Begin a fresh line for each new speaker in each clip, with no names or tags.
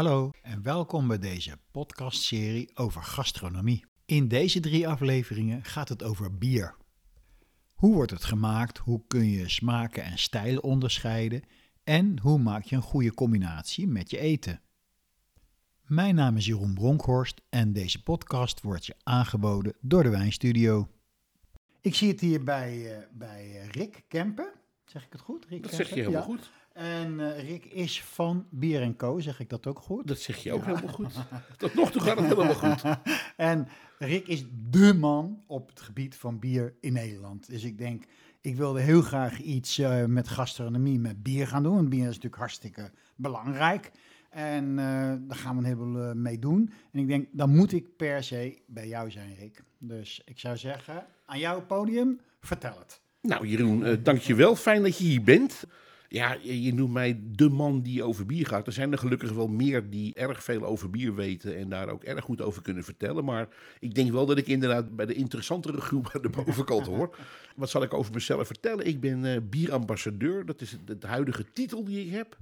Hallo en welkom bij deze podcastserie over gastronomie. In deze drie afleveringen gaat het over bier. Hoe wordt het gemaakt? Hoe kun je smaken en stijlen onderscheiden? En hoe maak je een goede combinatie met je eten? Mijn naam is Jeroen Bronkhorst en deze podcast wordt je aangeboden door de Wijnstudio. Ik zie het hier bij, uh, bij eh, Rick Kempen. Zeg ik het goed?
Rick dat zeg je helemaal goed.
En uh, Rick is van Bier Co, zeg ik dat ook goed?
Dat zeg je ook ja. helemaal goed. Tot nog toe gaat het helemaal goed.
en Rick is dé man op het gebied van bier in Nederland. Dus ik denk, ik wilde heel graag iets uh, met gastronomie, met bier gaan doen. Want bier is natuurlijk hartstikke belangrijk. En uh, daar gaan we een heleboel mee doen. En ik denk, dan moet ik per se bij jou zijn, Rick. Dus ik zou zeggen, aan jouw podium, vertel het.
Nou, Jeroen, uh, dankjewel. Fijn dat je hier bent. Ja, je noemt mij de man die over bier gaat. Er zijn er gelukkig wel meer die erg veel over bier weten en daar ook erg goed over kunnen vertellen. Maar ik denk wel dat ik inderdaad bij de interessantere groep aan de bovenkant hoor. Wat zal ik over mezelf vertellen? Ik ben uh, bierambassadeur. Dat is de huidige titel die ik heb.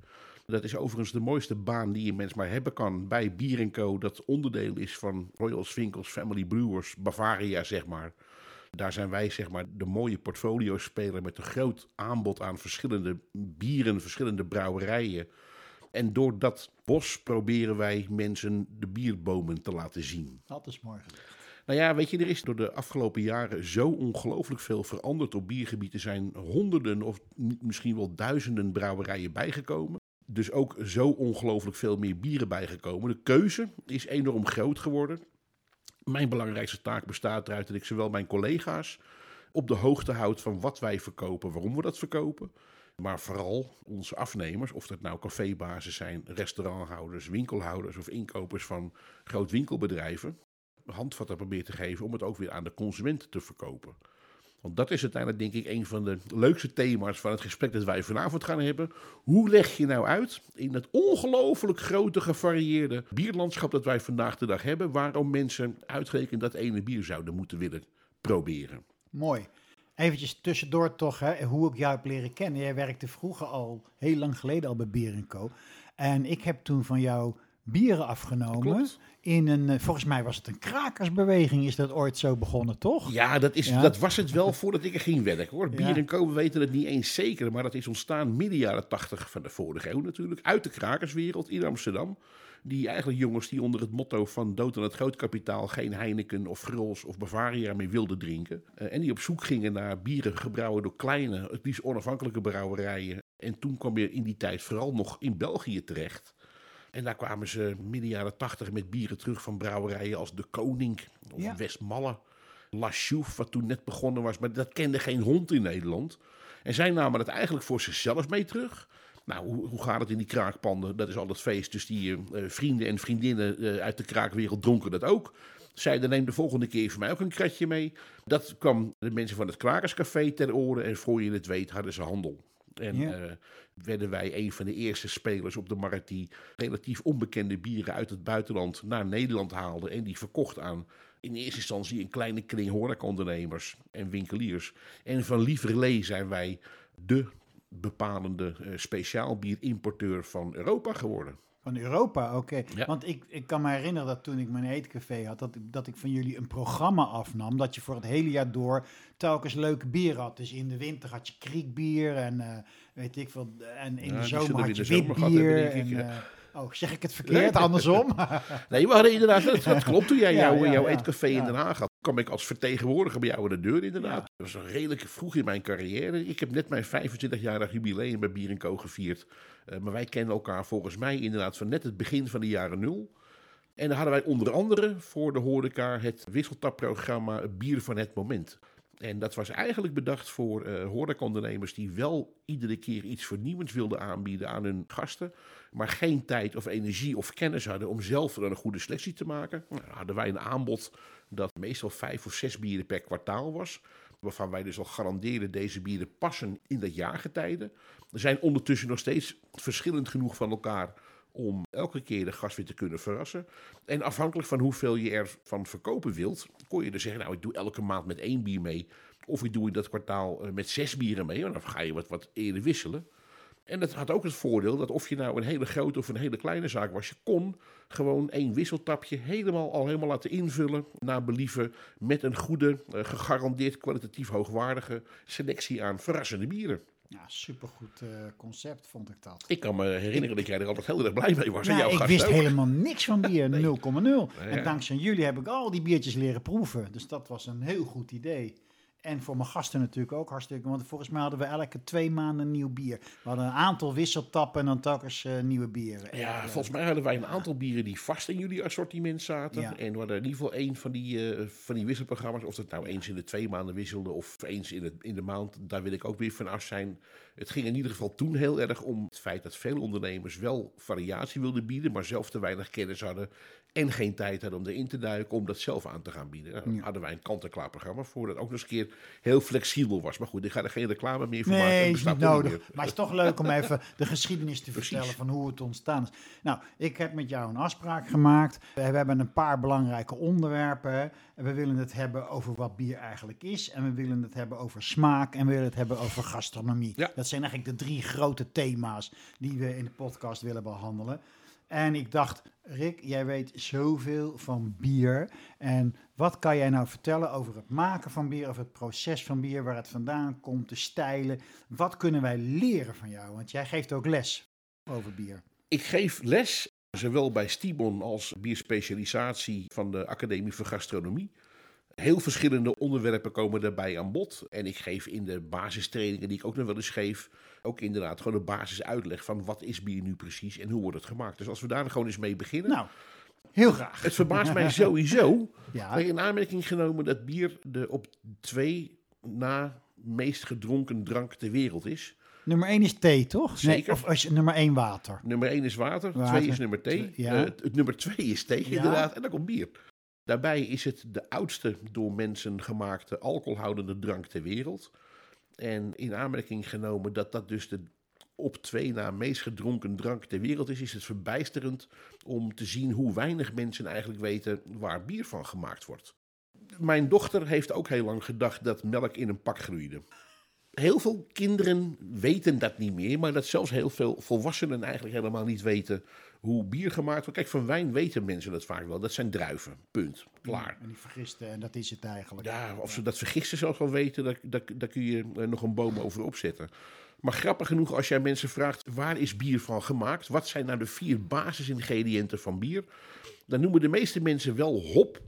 Dat is overigens de mooiste baan die een mens maar hebben kan bij Bier Co. Dat onderdeel is van Royal Swinkels Family Brewers, Bavaria zeg maar. Daar zijn wij zeg maar de mooie portfolio-speler met een groot aanbod aan verschillende bieren, verschillende brouwerijen. En door dat bos proberen wij mensen de bierbomen te laten zien.
Dat is mooi gezegd.
Nou ja, weet je, er is door de afgelopen jaren zo ongelooflijk veel veranderd op biergebied. Er zijn honderden of misschien wel duizenden brouwerijen bijgekomen. Dus ook zo ongelooflijk veel meer bieren bijgekomen. De keuze is enorm groot geworden. Mijn belangrijkste taak bestaat eruit dat ik zowel mijn collega's op de hoogte houd van wat wij verkopen, waarom we dat verkopen. Maar vooral onze afnemers, of dat nou cafébazen zijn, restauranthouders, winkelhouders of inkopers van groot winkelbedrijven, handvatten probeer te geven om het ook weer aan de consument te verkopen. Want dat is uiteindelijk denk ik een van de leukste thema's van het gesprek dat wij vanavond gaan hebben. Hoe leg je nou uit in het ongelooflijk grote gevarieerde bierlandschap dat wij vandaag de dag hebben, waarom mensen uitgerekend dat ene bier zouden moeten willen proberen?
Mooi. Eventjes tussendoor toch, hè, hoe ik jou heb leren kennen. Jij werkte vroeger al, heel lang geleden al bij Bier. En ik heb toen van jou bieren afgenomen. In een, eh, volgens mij was het een krakersbeweging, is dat ooit zo begonnen, toch?
Ja, dat, is, dat was het wel voordat ik er ging werken hoor. Bier en we weten het niet eens zeker, maar dat is ontstaan midden jaren tachtig van de vorige eeuw natuurlijk. Uit de krakerswereld in Amsterdam. Die eigenlijk jongens die onder het motto van dood aan het grootkapitaal geen Heineken of Grols of Bavaria meer wilden drinken. Uh, en die op zoek gingen naar bieren gebrouwen door kleine, het liefst onafhankelijke brouwerijen. En toen kwam je in die tijd vooral nog in België terecht. En daar kwamen ze midden jaren tachtig met bieren terug van brouwerijen als De Koning of ja. Westmalle. La Chouffe, wat toen net begonnen was, maar dat kende geen hond in Nederland. En zij namen het eigenlijk voor zichzelf mee terug. Nou, hoe, hoe gaat het in die kraakpanden? Dat is al het feest. Dus die uh, vrienden en vriendinnen uh, uit de kraakwereld dronken dat ook. Zeiden, neem de volgende keer voor mij ook een kratje mee. Dat kwam de mensen van het Krakerscafé ter oren. En voor je het weet hadden ze handel. En ja. uh, werden wij een van de eerste spelers op de markt die relatief onbekende bieren uit het buitenland naar Nederland haalde en die verkocht aan in eerste instantie een kleine kring horecaondernemers en winkeliers. En van Lieverlee zijn wij de bepalende uh, speciaalbierimporteur van Europa geworden.
Van Europa, oké. Okay. Ja. Want ik, ik kan me herinneren dat toen ik mijn eetcafé had, dat, dat ik van jullie een programma afnam. Dat je voor het hele jaar door telkens leuke bier had. Dus in de winter had je kriekbier en uh, weet ik veel. En in ja, de zomer had je witbier. En, uh, oh, zeg ik het verkeerd? Nee. Andersom?
nee, we hadden inderdaad, dat, dat klopt. Toen jij ja, jou, jouw eetcafé in Den Haag had, kwam ik als vertegenwoordiger bij jou aan de deur inderdaad. Dat was redelijk vroeg in mijn carrière. Ik heb net mijn 25-jarig jubileum bij Bier Co gevierd. Uh, maar wij kennen elkaar volgens mij inderdaad van net het begin van de jaren nul. En dan hadden wij onder andere voor de horeca het wisseltapprogramma Bier van het Moment. En dat was eigenlijk bedacht voor uh, horecaondernemers die wel iedere keer iets vernieuwends wilden aanbieden aan hun gasten. Maar geen tijd of energie of kennis hadden om zelf een goede selectie te maken. Nou, hadden wij een aanbod dat meestal vijf of zes bieren per kwartaal was. Waarvan wij dus al garandeerden deze bieren passen in dat jaargetijde. Er zijn ondertussen nog steeds verschillend genoeg van elkaar om elke keer de gast weer te kunnen verrassen. En afhankelijk van hoeveel je ervan verkopen wilt, kon je dus zeggen, nou ik doe elke maand met één bier mee. Of ik doe in dat kwartaal met zes bieren mee, en dan ga je wat, wat eerder wisselen. En dat had ook het voordeel dat of je nou een hele grote of een hele kleine zaak was, je kon gewoon één wisseltapje helemaal al helemaal laten invullen naar believen met een goede, eh, gegarandeerd kwalitatief hoogwaardige selectie aan verrassende bieren.
Ja, supergoed uh, concept vond ik dat.
Ik kan me herinneren dat jij er altijd heel erg blij mee was.
Nou,
jouw
ik wist
ook.
helemaal niks van bier, 0,0.
Nee,
En dankzij jullie heb ik al die biertjes leren proeven. Dus dat was een heel goed idee. En voor mijn gasten natuurlijk ook hartstikke. Want volgens mij hadden we elke twee maanden een nieuw bier. We hadden een aantal wisseltappen en dan telkens eh, nieuwe bieren.
Ja,
En, eh,
volgens mij hadden wij een aantal bieren die vast in jullie assortiment zaten.
Ja.
En we hadden in ieder geval één van die, eh, van die wisselprogramma's. Of dat nou eens in de twee maanden wisselde of eens in, het, in de maand. Daar wil ik ook weer van af zijn. Het ging in ieder geval toen heel erg om het feit dat veel ondernemers wel variatie wilden bieden. Maar zelf te weinig kennis hadden. En geen tijd hadden om erin te duiken om dat zelf aan te gaan bieden. Nou, daar hadden wij een kant-en-klaar programma voor. Dat ook nog eens een keer heel flexibel was. Maar goed, ik ga er geen reclame meer van maken.
Nee, is niet nodig.
meer.
Maar het is toch leuk om even de geschiedenis te
Precies.
vertellen van hoe het ontstaan is. Nou, ik heb met jou een afspraak gemaakt. We hebben een paar belangrijke onderwerpen. we willen het hebben over wat bier eigenlijk is. En we willen het hebben over smaak. En we willen het hebben over gastronomie.
Ja.
Dat zijn eigenlijk de drie grote thema's die we in de podcast willen behandelen. En ik dacht, Rick, jij weet zoveel van bier. En wat kan jij nou vertellen over het maken van bier, over het proces van bier, waar het vandaan komt, de stijlen? Wat kunnen wij leren van jou? Want jij geeft ook les over bier.
Ik geef les, zowel bij Stibon als bierspecialisatie van de Academie voor Gastronomie. Heel verschillende onderwerpen komen daarbij aan bod. En ik geef in de basistrainingen die ik ook nog wel eens geef, ook inderdaad gewoon de basisuitleg van wat is bier nu precies en hoe wordt het gemaakt. Dus als we daar gewoon eens mee beginnen.
Nou, heel graag.
Het verbaast mij sowieso
Ja.
dat je in aanmerking genomen dat bier de op twee na meest gedronken drank ter wereld is.
Nummer 1 is thee, toch?
Zeker.
Nee, of als je, nummer 1 water.
Nummer 1 is water,
Water.
2 is nummer thee.
Ja.
Eh, nummer 2 is thee,
Ja.
inderdaad. En dan komt bier. Daarbij is het de oudste door mensen gemaakte alcoholhoudende drank ter wereld. En in aanmerking genomen dat dat dus de op twee na meest gedronken drank ter wereld is, is het verbijsterend om te zien hoe weinig mensen eigenlijk weten waar bier van gemaakt wordt. Mijn dochter heeft ook heel lang gedacht dat melk in een pak groeide. Heel veel kinderen weten dat niet meer, maar dat zelfs heel veel volwassenen eigenlijk helemaal niet weten hoe bier gemaakt wordt. Kijk, van wijn weten mensen dat vaak wel. Dat zijn druiven, punt, klaar.
En die vergisten, en dat is het eigenlijk.
Ja, of ze dat vergisten zelfs wel weten, daar, daar, daar kun je eh, nog een boom over opzetten. Maar grappig genoeg, als jij mensen vraagt waar is bier van gemaakt? Wat zijn nou de vier basisingrediënten van bier? Dan noemen de meeste mensen wel hop.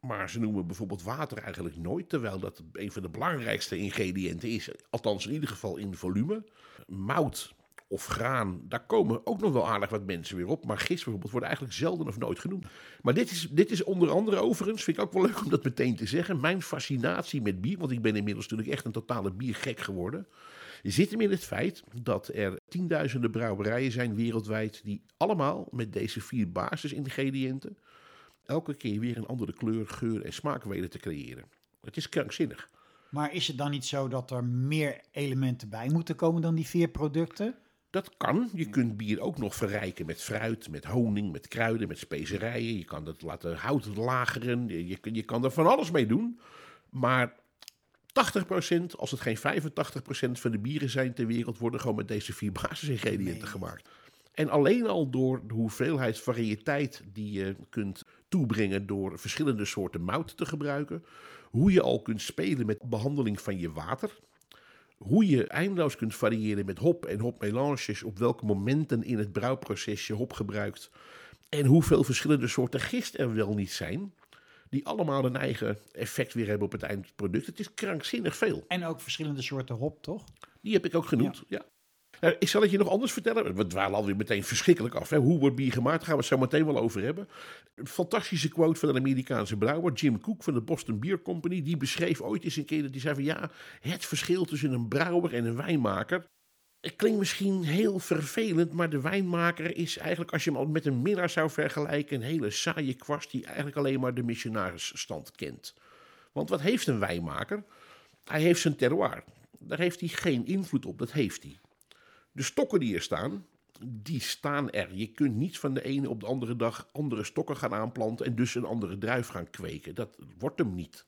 Maar ze noemen bijvoorbeeld water eigenlijk nooit, terwijl dat een van de belangrijkste ingrediënten is. Althans, in ieder geval in volume. Mout of graan, daar komen ook nog wel aardig wat mensen weer op. Maar gist bijvoorbeeld wordt eigenlijk zelden of nooit genoemd. Maar dit is, dit is onder andere overigens, vind ik ook wel leuk om dat meteen te zeggen, mijn fascinatie met bier. Want ik ben inmiddels natuurlijk echt een totale biergek geworden. Zit hem in het feit dat er tienduizenden brouwerijen zijn wereldwijd die allemaal met deze vier basisingrediënten elke keer weer een andere kleur, geur en smaak weten te creëren. Het is krankzinnig.
Maar is het dan niet zo dat er meer elementen bij moeten komen dan die vier producten?
Dat kan. Je kunt bier ook nog verrijken met fruit, met honing, met kruiden, met specerijen. Je kan het laten hout lageren. Je, je, kan er van alles mee doen. Maar 80%, als het geen 85% van de bieren zijn ter wereld, worden gewoon met deze vier basisingrediënten gemaakt. En alleen al door de hoeveelheid variëteit die je kunt toebrengen door verschillende soorten mout te gebruiken. Hoe je al kunt spelen met behandeling van je water. Hoe je eindeloos kunt variëren met hop en hopmelanges. Op welke momenten in het brouwproces je hop gebruikt. En hoeveel verschillende soorten gist er wel niet zijn. Die allemaal een eigen effect weer hebben op het eindproduct. Het is krankzinnig veel.
En ook verschillende soorten hop, toch?
Die heb ik ook genoemd. Ja. Nou, ik zal het je nog anders vertellen. We dwalen alweer meteen verschrikkelijk af. Hè? Hoe wordt bier gemaakt? Daar gaan we het zo meteen wel over hebben. Een fantastische quote van een Amerikaanse brouwer, Jim Cook van de Boston Beer Company. Die beschreef ooit eens een keer dat hij zei van ja, het verschil tussen een brouwer en een wijnmaker. Het klinkt misschien heel vervelend, maar de wijnmaker is eigenlijk, als je hem al met een minnaar zou vergelijken, een hele saaie kwast die eigenlijk alleen maar de missionarisstand kent. Want wat heeft een wijnmaker? Hij heeft zijn terroir. Daar heeft hij geen invloed op, dat heeft hij. De stokken die er staan, die staan er. Je kunt niet van de ene op de andere dag andere stokken gaan aanplanten en dus een andere druif gaan kweken. Dat wordt hem niet.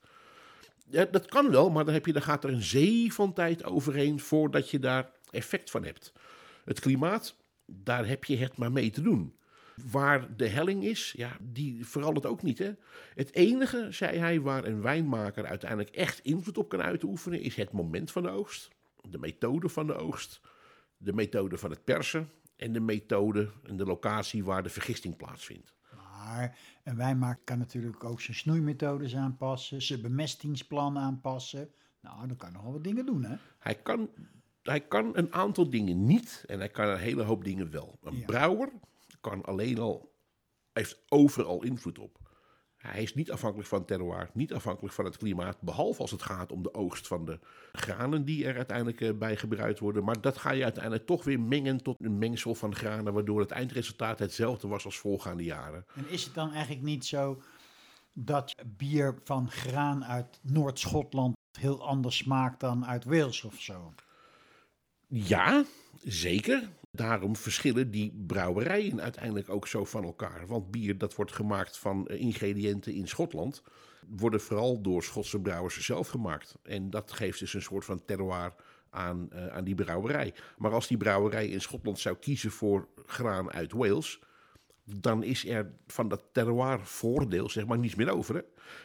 Ja, dat kan wel, maar dan, heb je, gaat er een zee van tijd overheen voordat je daar effect van hebt. Het klimaat, daar heb je het maar mee te doen. Waar de helling is, ja, die verandert ook niet. Hè? Het enige, zei hij, waar een wijnmaker uiteindelijk echt invloed op kan uitoefenen, is het moment van de oogst, de methode van de oogst, de methode van het persen en de methode en de locatie waar de vergisting plaatsvindt.
Maar een wijnmaker kan natuurlijk ook zijn snoeimethodes aanpassen, zijn bemestingsplan aanpassen. Nou, dan kan nog wel wat dingen doen, hè?
Hij kan, hij kan een aantal dingen niet en hij kan een hele hoop dingen wel. Een
Ja.
brouwer kan alleen al, heeft overal invloed op. Hij is niet afhankelijk van het terroir, niet afhankelijk van het klimaat, behalve als het gaat om de oogst van de granen die er uiteindelijk eh, bij gebruikt worden. Maar dat ga je uiteindelijk toch weer mengen tot een mengsel van granen, waardoor het eindresultaat hetzelfde was als voorgaande jaren.
En is het dan eigenlijk niet zo dat bier van graan uit Noord-Schotland heel anders smaakt dan uit Wales of zo?
Ja, zeker. Daarom verschillen die brouwerijen uiteindelijk ook zo van elkaar. Want bier dat wordt gemaakt van eh, ingrediënten in Schotland, worden vooral door Schotse brouwers zelf gemaakt. En dat geeft dus een soort van terroir aan, eh, aan die brouwerij. Maar als die brouwerij in Schotland zou kiezen voor graan uit Wales, dan is er van dat terroir voordeel zeg maar niets meer over. Hè?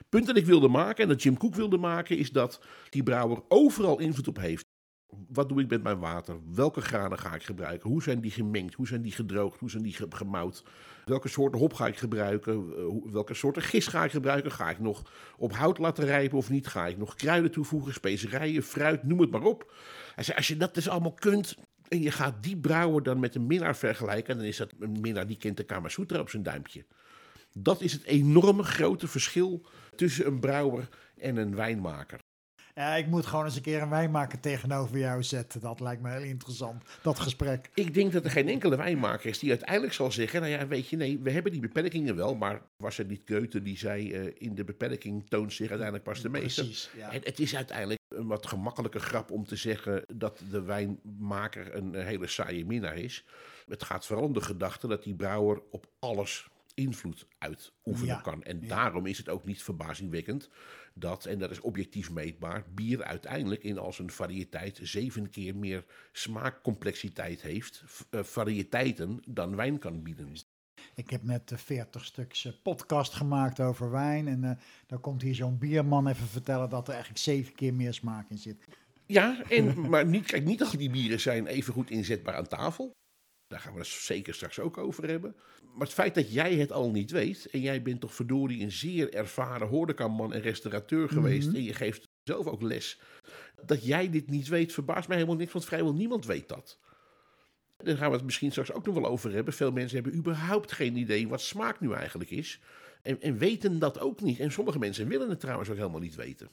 Punt dat ik wilde maken en dat Jim Cook wilde maken, is dat die brouwer overal invloed op heeft. Wat doe ik met mijn water? Welke granen ga ik gebruiken? Hoe zijn die gemengd? Hoe zijn die gedroogd? Hoe zijn die ge- gemouwd? Welke soorten hop ga ik gebruiken? Eh, Welke soorten gist ga ik gebruiken? Ga ik nog op hout laten rijpen of niet? Ga ik nog kruiden toevoegen, specerijen, fruit, noem het maar op. Hij zei, als je dat dus allemaal kunt en je gaat die brouwer dan met een minnaar vergelijken, dan is dat een minnaar die kent de Kama Sutra op zijn duimpje. Dat is het enorme grote verschil tussen een brouwer en een wijnmaker.
Ja, ik moet gewoon eens een keer een wijnmaker tegenover jou zetten. Dat lijkt me heel interessant, dat gesprek.
Ik denk dat er geen enkele wijnmaker is die uiteindelijk zal zeggen: Nou ja, weet je, nee, we hebben die beperkingen wel. Maar was er niet Goethe die zei: eh, In de beperking toont zich uiteindelijk pas de meester.
Precies, ja.
En het is uiteindelijk een wat gemakkelijke grap om te zeggen dat de wijnmaker een eh, hele saaie minnaar is. Het gaat vooral om de gedachte dat die brouwer op alles invloed uitoefenen
Ja,
kan. En
ja.
daarom is het ook niet verbazingwekkend dat, en dat is objectief meetbaar, bier uiteindelijk in al zijn variëteit zeven keer meer smaakcomplexiteit heeft, eh, variëteiten, dan wijn kan bieden.
Ik heb net de 40 stuks eh, podcast gemaakt over wijn. En eh, dan komt hier zo'n bierman even vertellen dat er eigenlijk zeven keer meer smaak in zit.
Ja, en, maar niet, kijk, niet al die bieren zijn even goed inzetbaar aan tafel. Daar gaan we het zeker straks ook over hebben. Maar het feit dat jij het al niet weet, en jij bent toch verdorie een zeer ervaren horecaman en restaurateur geweest, en je geeft zelf ook les, dat jij dit niet weet, verbaast mij helemaal niks, want vrijwel niemand weet dat. Daar gaan we het misschien straks ook nog wel over hebben. Veel mensen hebben überhaupt geen idee wat smaak nu eigenlijk is. En, en weten dat ook niet. En sommige mensen willen het trouwens ook helemaal niet weten.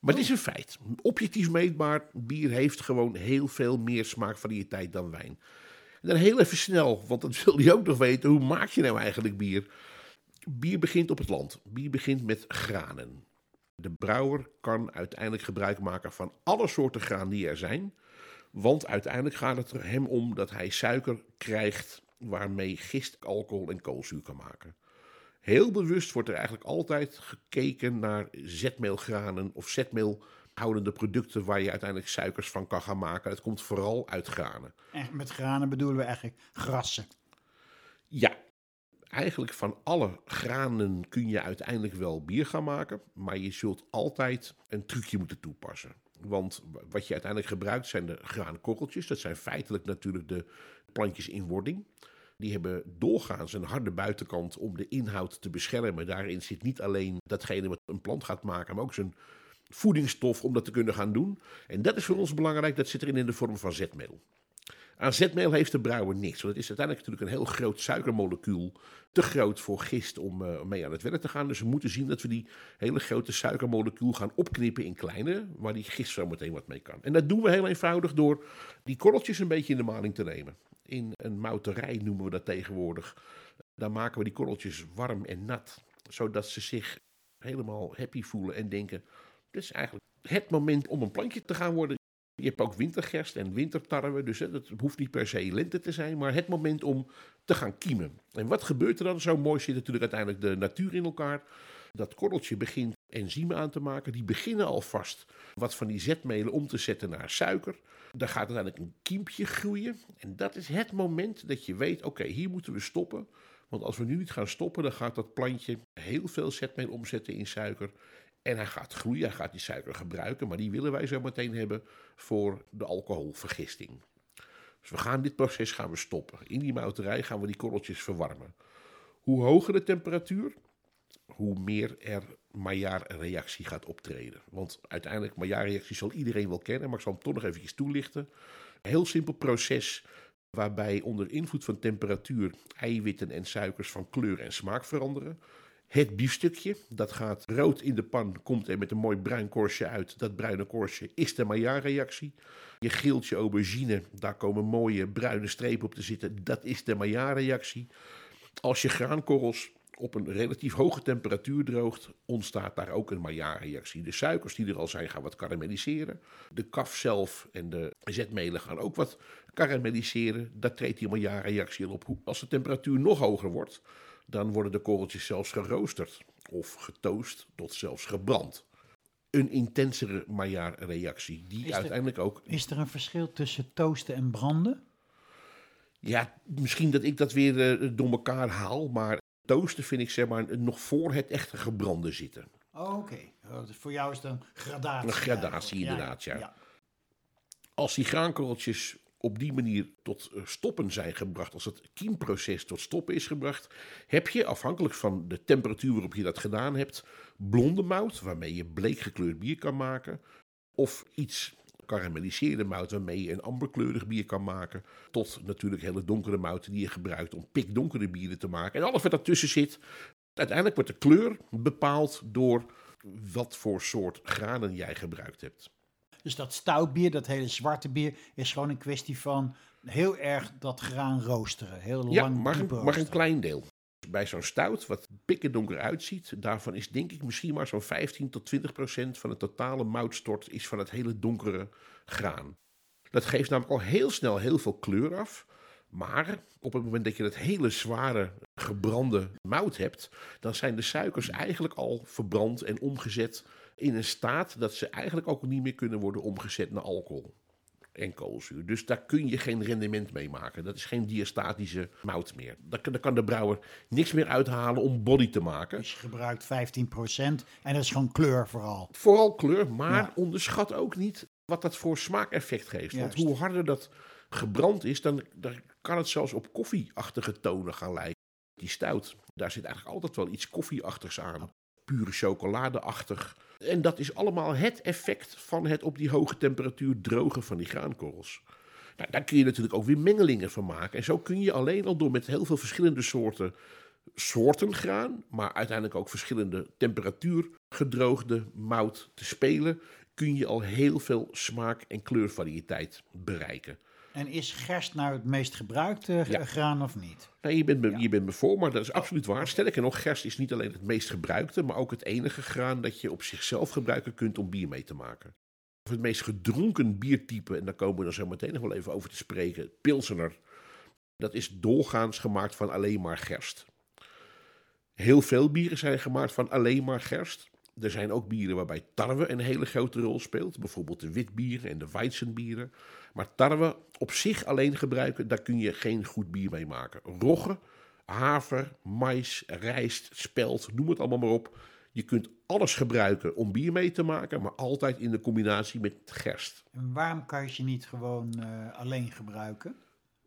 Maar het is een feit. Objectief meetbaar, bier heeft gewoon heel veel meer smaakvariëteit dan wijn. Dan heel even snel, want dat wil je ook nog weten. Hoe maak je nou eigenlijk bier? Bier begint op het land. Bier begint met granen. De brouwer kan uiteindelijk gebruik maken van alle soorten graan die er zijn. Want uiteindelijk gaat het er hem om dat hij suiker krijgt waarmee gist, alcohol en koolzuur kan maken. Heel bewust wordt er eigenlijk altijd gekeken naar zetmeelgranen of zetmeelhoudende producten waar je uiteindelijk suikers van kan gaan maken. Het komt vooral uit granen.
En met granen bedoelen we eigenlijk grassen.
Ja, eigenlijk van alle granen kun je uiteindelijk wel bier gaan maken, maar je zult altijd een trucje moeten toepassen. Want wat je uiteindelijk gebruikt zijn de graankorreltjes. Dat zijn feitelijk natuurlijk de plantjes in wording. Die hebben doorgaans een harde buitenkant om de inhoud te beschermen. Daarin zit niet alleen datgene wat een plant gaat maken, maar ook zijn voedingsstof om dat te kunnen gaan doen. En dat is voor ons belangrijk, dat zit erin in de vorm van zetmeel. Aan zetmeel heeft de brouwer niks. Want het is uiteindelijk natuurlijk een heel groot suikermolecuul. Te groot voor gist om eh, mee aan het werk te gaan. Dus we moeten zien dat we die hele grote suikermolecuul gaan opknippen in kleine. Waar die gist zo meteen wat mee kan. En dat doen we heel eenvoudig door die korreltjes een beetje in de maling te nemen. In een mouterij noemen we dat tegenwoordig. Dan maken we die korreltjes warm en nat. Zodat ze zich helemaal happy voelen en denken... Dit is eigenlijk het moment om een plantje te gaan worden. Je hebt ook wintergerst en wintertarwe, dus dat hoeft niet per se lente te zijn, maar het moment om te gaan kiemen. En wat gebeurt er dan? Zo mooi zit natuurlijk uiteindelijk de natuur in elkaar. Dat korreltje begint enzymen aan te maken. Die beginnen alvast wat van die zetmelen om te zetten naar suiker. Daar gaat uiteindelijk een kiempje groeien. En dat is het moment dat je weet, oké, hier moeten we stoppen. Want als we nu niet gaan stoppen, dan gaat dat plantje heel veel zetmeel omzetten in suiker. En hij gaat groeien, hij gaat die suiker gebruiken. Maar die willen wij zo meteen hebben voor de alcoholvergisting. Dus we gaan dit proces gaan we stoppen. In die mouterij gaan we die korreltjes verwarmen. Hoe hoger de temperatuur, hoe meer er Maillard-reactie gaat optreden. Want uiteindelijk, Maillard-reactie zal iedereen wel kennen, maar ik zal hem toch nog even toelichten. Een heel simpel proces waarbij onder invloed van temperatuur eiwitten en suikers van kleur en smaak veranderen. Het biefstukje, dat gaat rood in de pan, komt er met een mooi bruin korstje uit. Dat bruine korstje is de Maillard-reactie. Je geeltje aubergine, daar komen mooie bruine strepen op te zitten. Dat is de Maillard-reactie. Als je graankorrels op een relatief hoge temperatuur droogt, ontstaat daar ook een Maillard-reactie. De suikers die er al zijn gaan wat karamelliseren. De kaf zelf en de zetmelen gaan ook wat karamelliseren. Daar treedt die Maillard-reactie op. Als de temperatuur nog hoger wordt, dan worden de korreltjes zelfs geroosterd of getoost tot zelfs gebrand. Een intensere Maillard-reactie, die
Is er-
uiteindelijk ook...
Is er een verschil tussen toasten en branden?
Ja, misschien dat ik dat weer eh, door elkaar haal, maar toosten vind ik zeg maar nog voor het echte gebrande zitten.
Oh, Oké, Oh, dus voor jou is het een gradatie.
Een gradatie, inderdaad, ja. Als die graankorreltjes op die manier tot eh, stoppen zijn gebracht, als het kiemproces tot stoppen is gebracht, heb je, afhankelijk van de temperatuur waarop je dat gedaan hebt, blonde mout, waarmee je bleek gekleurd bier kan maken, of iets karamelliseerde mout, waarmee je een amberkleurig bier kan maken, tot natuurlijk hele donkere mouten die je gebruikt om pikdonkere bieren te maken. En alles wat daartussen zit, uiteindelijk wordt de kleur bepaald door wat voor soort granen jij gebruikt hebt.
Dus dat stoutbier, dat hele zwarte bier, is gewoon een kwestie van heel erg dat graan roosteren. Heel
Ja,
lang
maar een, maar een
roosteren.
klein deel. Bij zo'n stout, wat pikken donker uitziet, daarvan is denk ik misschien maar zo'n 15 tot 20 procent van het totale moutstort is van het hele donkere graan. Dat geeft namelijk al heel snel heel veel kleur af. Maar op het moment dat je dat hele zware gebrande mout hebt, dan zijn de suikers eigenlijk al verbrand en omgezet in een staat dat ze eigenlijk ook niet meer kunnen worden omgezet naar alcohol en koolzuur. Dus daar kun je geen rendement mee maken. Dat is geen diastatische mout meer. Daar, kan- daar kan de brouwer niks meer uithalen om body te maken.
Dus je gebruikt 15% en dat is gewoon kleur vooral.
Vooral kleur, maar
Ja.
onderschat ook niet wat dat voor smaakeffect geeft. Want hoe harder dat gebrand is, dan, dan kan het zelfs op koffieachtige tonen gaan lijken. Die stout, daar zit eigenlijk altijd wel iets koffieachtigs aan. Pure chocoladeachtig. En dat is allemaal het effect van het op die hoge temperatuur drogen van die graankorrels. Nou, daar kun je natuurlijk ook weer mengelingen van maken. En zo kun je alleen al door met heel veel verschillende soorten soorten graan, maar uiteindelijk ook verschillende temperatuur gedroogde mout te spelen, kun je al heel veel smaak- en kleurvariëteit bereiken.
En is gerst nou het meest gebruikte
Ja.
graan of niet?
Nou, je, bent me, je bent me voor, maar dat is absoluut waar. Sterker nog, gerst is niet alleen het meest gebruikte, maar ook het enige graan dat je op zichzelf gebruiken kunt om bier mee te maken. Of het meest gedronken biertype, en daar komen we dan zo meteen nog wel even over te spreken, Pilsener. Dat is doorgaans gemaakt van alleen maar gerst. Heel veel bieren zijn gemaakt van alleen maar gerst. Er zijn ook bieren waarbij tarwe een hele grote rol speelt. Bijvoorbeeld de witbieren en de weizenbieren. Maar tarwe op zich alleen gebruiken, daar kun je geen goed bier mee maken. Rogge, haver, mais, rijst, spelt, noem het allemaal maar op. Je kunt alles gebruiken om bier mee te maken, maar altijd in de combinatie met gerst.
En waarom kan je ze niet gewoon eh, alleen gebruiken?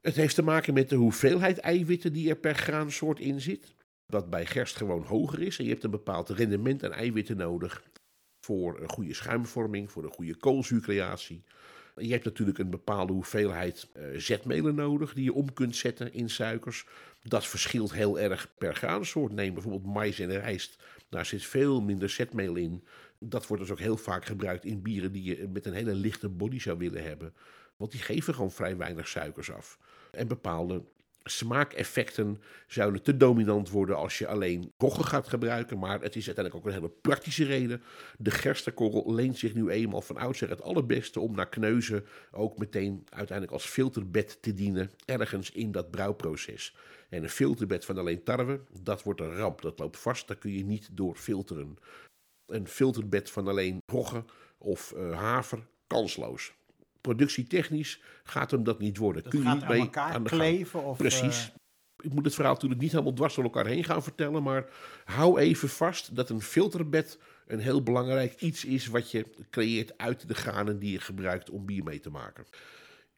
Het heeft te maken met de hoeveelheid eiwitten die er per graansoort in zit. Dat bij gerst gewoon hoger is. En je hebt een bepaald rendement aan eiwitten nodig. Voor een goede schuimvorming, voor een goede koolzuurcreatie. Je hebt natuurlijk een bepaalde hoeveelheid eh, zetmelen nodig die je om kunt zetten in suikers. Dat verschilt heel erg per graansoort. Neem bijvoorbeeld mais en rijst. Daar zit veel minder zetmeel in. Dat wordt dus ook heel vaak gebruikt in bieren die je met een hele lichte body zou willen hebben. Want die geven gewoon vrij weinig suikers af. En bepaalde smaakeffecten zouden te dominant worden als je alleen rogge gaat gebruiken. Maar het is uiteindelijk ook een hele praktische reden. De gerstekorrel leent zich nu eenmaal van oudsher het allerbeste om naar kneuzen ook meteen uiteindelijk als filterbed te dienen. Ergens in dat brouwproces. En een filterbed van alleen tarwe, dat wordt een ramp. Dat loopt vast, daar kun je niet door filteren. een filterbed van alleen rogge of uh, haver kansloos. Productietechnisch gaat hem dat niet worden.
Dat Kun je niet mee aan, de kleven? Of,
Precies. Uh... Ik moet het verhaal natuurlijk niet helemaal dwars door elkaar heen gaan vertellen, maar hou even vast dat een filterbed een heel belangrijk iets is wat je creëert uit de granen die je gebruikt om bier mee te maken.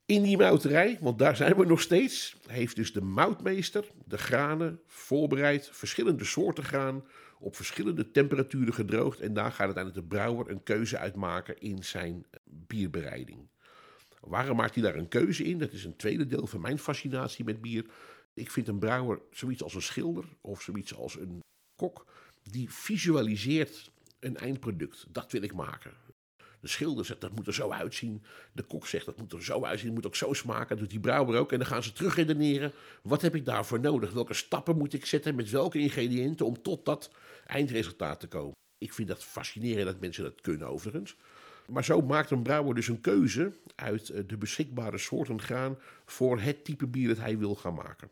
In die mouterij, want daar zijn we nog steeds, heeft dus de moutmeester de granen voorbereid, verschillende soorten graan, op verschillende temperaturen gedroogd. En daar gaat uiteindelijk de brouwer een keuze uitmaken in zijn bierbereiding. Waarom maakt hij daar een keuze in? Dat is een tweede deel van mijn fascinatie met bier. Ik vind een brouwer zoiets als een schilder of zoiets als een kok die visualiseert een eindproduct. Dat wil ik maken. De schilder zegt dat moet er zo uitzien. De kok zegt dat moet er zo uitzien. Het moet ook zo smaken. Dat doet die brouwer ook. En dan gaan ze terug redeneren. Wat heb ik daarvoor nodig? Welke stappen moet ik zetten? Met welke ingrediënten om tot dat eindresultaat te komen? Ik vind dat fascinerend dat mensen dat kunnen overigens. Maar zo maakt een brouwer dus een keuze uit eh, de beschikbare soorten graan voor het type bier dat hij wil gaan maken.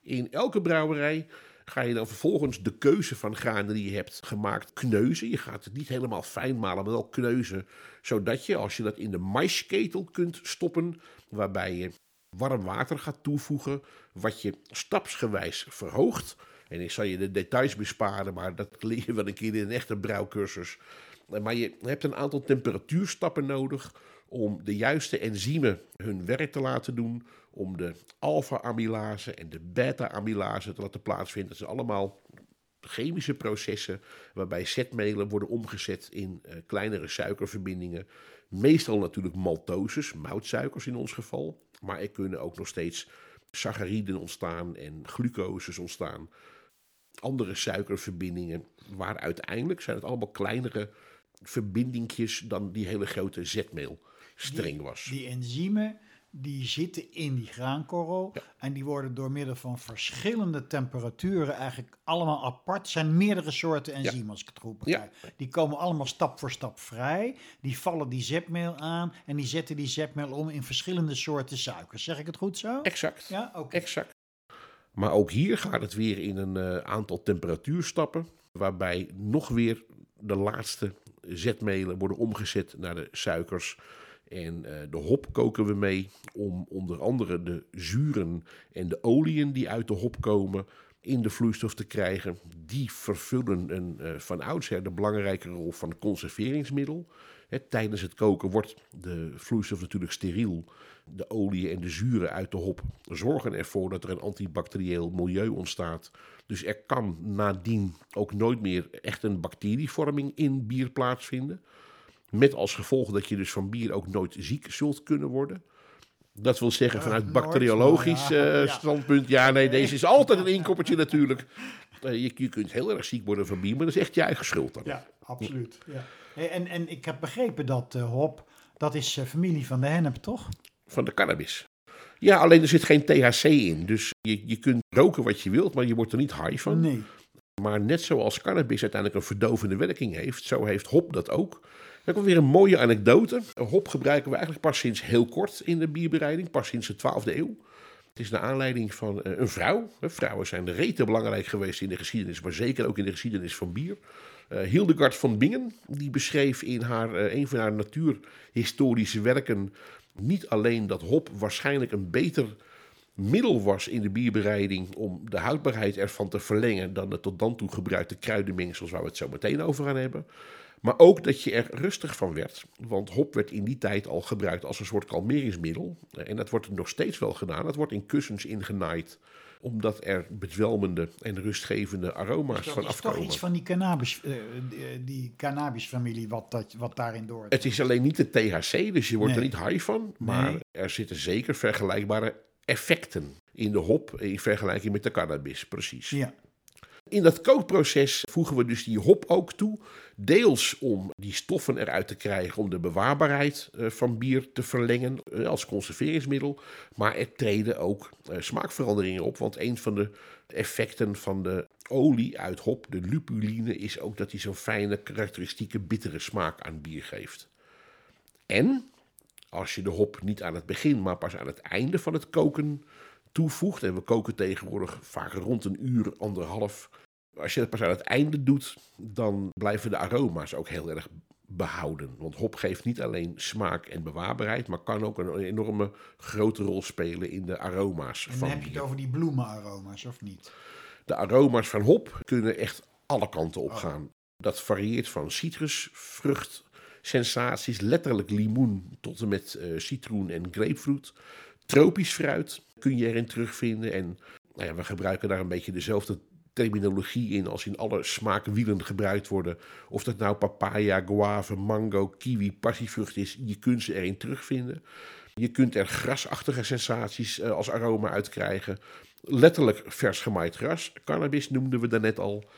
In elke brouwerij ga je dan vervolgens de keuze van granen die je hebt gemaakt kneuzen. Je gaat het niet helemaal fijn malen, maar wel kneuzen. Zodat je, als je dat in de maisketel kunt stoppen, waarbij je warm water gaat toevoegen, wat je stapsgewijs verhoogt. En ik zal je de details besparen, maar dat leer je wel een keer in een echte brouwcursus. Maar je hebt een aantal temperatuurstappen nodig om de juiste enzymen hun werk te laten doen, om de alpha-amylase en de beta-amylase te laten plaatsvinden. Dat zijn allemaal chemische processen waarbij zetmelen worden omgezet in uh, kleinere suikerverbindingen. Meestal natuurlijk maltoses, moutsuikers in ons geval, maar er kunnen ook nog steeds sacchariden ontstaan en glucoses ontstaan. Andere suikerverbindingen, waar uiteindelijk zijn het allemaal kleinere verbindingjes dan die hele grote zetmeelstreng was.
Die enzymen die zitten in die graankorrel. En die worden door middel van verschillende temperaturen eigenlijk allemaal apart. Het zijn meerdere soorten enzymen, als ik het goed begrijp. Die komen allemaal stap voor stap vrij. Die vallen die zetmeel aan en die zetten die zetmeel om in verschillende soorten suikers. Zeg ik het goed zo?
Exact.
Ja, oké.
Exact. Maar ook hier gaat het weer in een uh, aantal temperatuurstappen, waarbij nog weer de laatste zetmelen worden omgezet naar de suikers. En uh, de hop koken we mee om onder andere de zuren en de oliën die uit de hop komen in de vloeistof te krijgen. Die vervullen een, uh, van oudsher de belangrijke rol van conserveringsmiddel. He, tijdens het koken wordt de vloeistof natuurlijk steriel. De oliën en de zuren uit de hop zorgen ervoor dat er een antibacterieel milieu ontstaat. Dus er kan nadien ook nooit meer echt een bacterievorming in bier plaatsvinden. Met als gevolg dat je dus van bier ook nooit ziek zult kunnen worden. Dat wil zeggen, vanuit bacteriologisch uh, standpunt. Ja, nee, deze is altijd een inkoppertje natuurlijk. Uh, je, je, kunt heel erg ziek worden van bier, maar dat is echt je eigen schuld dan.
Ja, absoluut. Ja. En, en ik heb begrepen dat uh, hop, dat is familie van de hennep, toch?
Van de cannabis. Ja, alleen er zit geen THC in. Dus je, je kunt roken wat je wilt, maar je wordt er niet high van.
Nee.
Maar net zoals cannabis uiteindelijk een verdovende werking heeft, zo heeft hop dat ook. Dan komt weer een mooie anekdote. Hop gebruiken we eigenlijk pas sinds heel kort in de bierbereiding, pas sinds de 12e eeuw. Het is naar aanleiding van eh, een vrouw. Vrouwen zijn rete belangrijk geweest in de geschiedenis, maar zeker ook in de geschiedenis van bier. Uh, Hildegard van Bingen, die beschreef in haar, uh, een van haar natuurhistorische werken niet alleen dat hop waarschijnlijk een beter middel was in de bierbereiding om de houdbaarheid ervan te verlengen dan de tot dan toe gebruikte kruidenmengsels waar we het zo meteen over gaan hebben. Maar ook dat je er rustig van werd. Want hop werd in die tijd al gebruikt als een soort kalmeringsmiddel. En dat wordt nog steeds wel gedaan. Dat wordt in kussens ingenaaid omdat er bedwelmende en rustgevende aroma's van afkomen. Het is toch
iets van die cannabis, uh, die cannabisfamilie wat, dat, wat daarin door.
Het is alleen niet de THC, dus je wordt er niet high van. Maar er zitten zeker vergelijkbare effecten in de hop in vergelijking met de cannabis, precies.
Ja.
In dat kookproces voegen we dus die hop ook toe. Deels om die stoffen eruit te krijgen om de bewaarbaarheid eh, van bier te verlengen eh, als conserveringsmiddel. Maar er treden ook eh, smaakveranderingen op. Want een van de effecten van de olie uit hop, de lupuline, is ook dat hij zo'n fijne, karakteristieke, bittere smaak aan bier geeft. En als je de hop niet aan het begin, maar pas aan het einde van het koken toevoegt. En we koken tegenwoordig vaak rond een uur, anderhalf Als je het pas aan het einde doet, dan blijven de aroma's ook heel erg behouden. Want hop geeft niet alleen smaak en bewaarbaarheid, maar kan ook een enorme grote rol spelen in de aroma's
En dan
van
heb je het over die bloemenaroma's, of niet?
De aroma's van hop kunnen echt alle kanten op gaan. Dat varieert van citrus, vrucht, sensaties, letterlijk limoen tot en met eh, citroen en grapefruit. Tropisch fruit kun je erin terugvinden. En nou ja, we gebruiken daar een beetje dezelfde terminologie in als in alle smaakwielen gebruikt worden. Of dat nou papaya, guave, mango, kiwi, passievrucht is, je kunt ze erin terugvinden. Je kunt er grasachtige sensaties eh, als aroma uit krijgen. Letterlijk vers gemaaid gras. Cannabis noemden we daarnet al.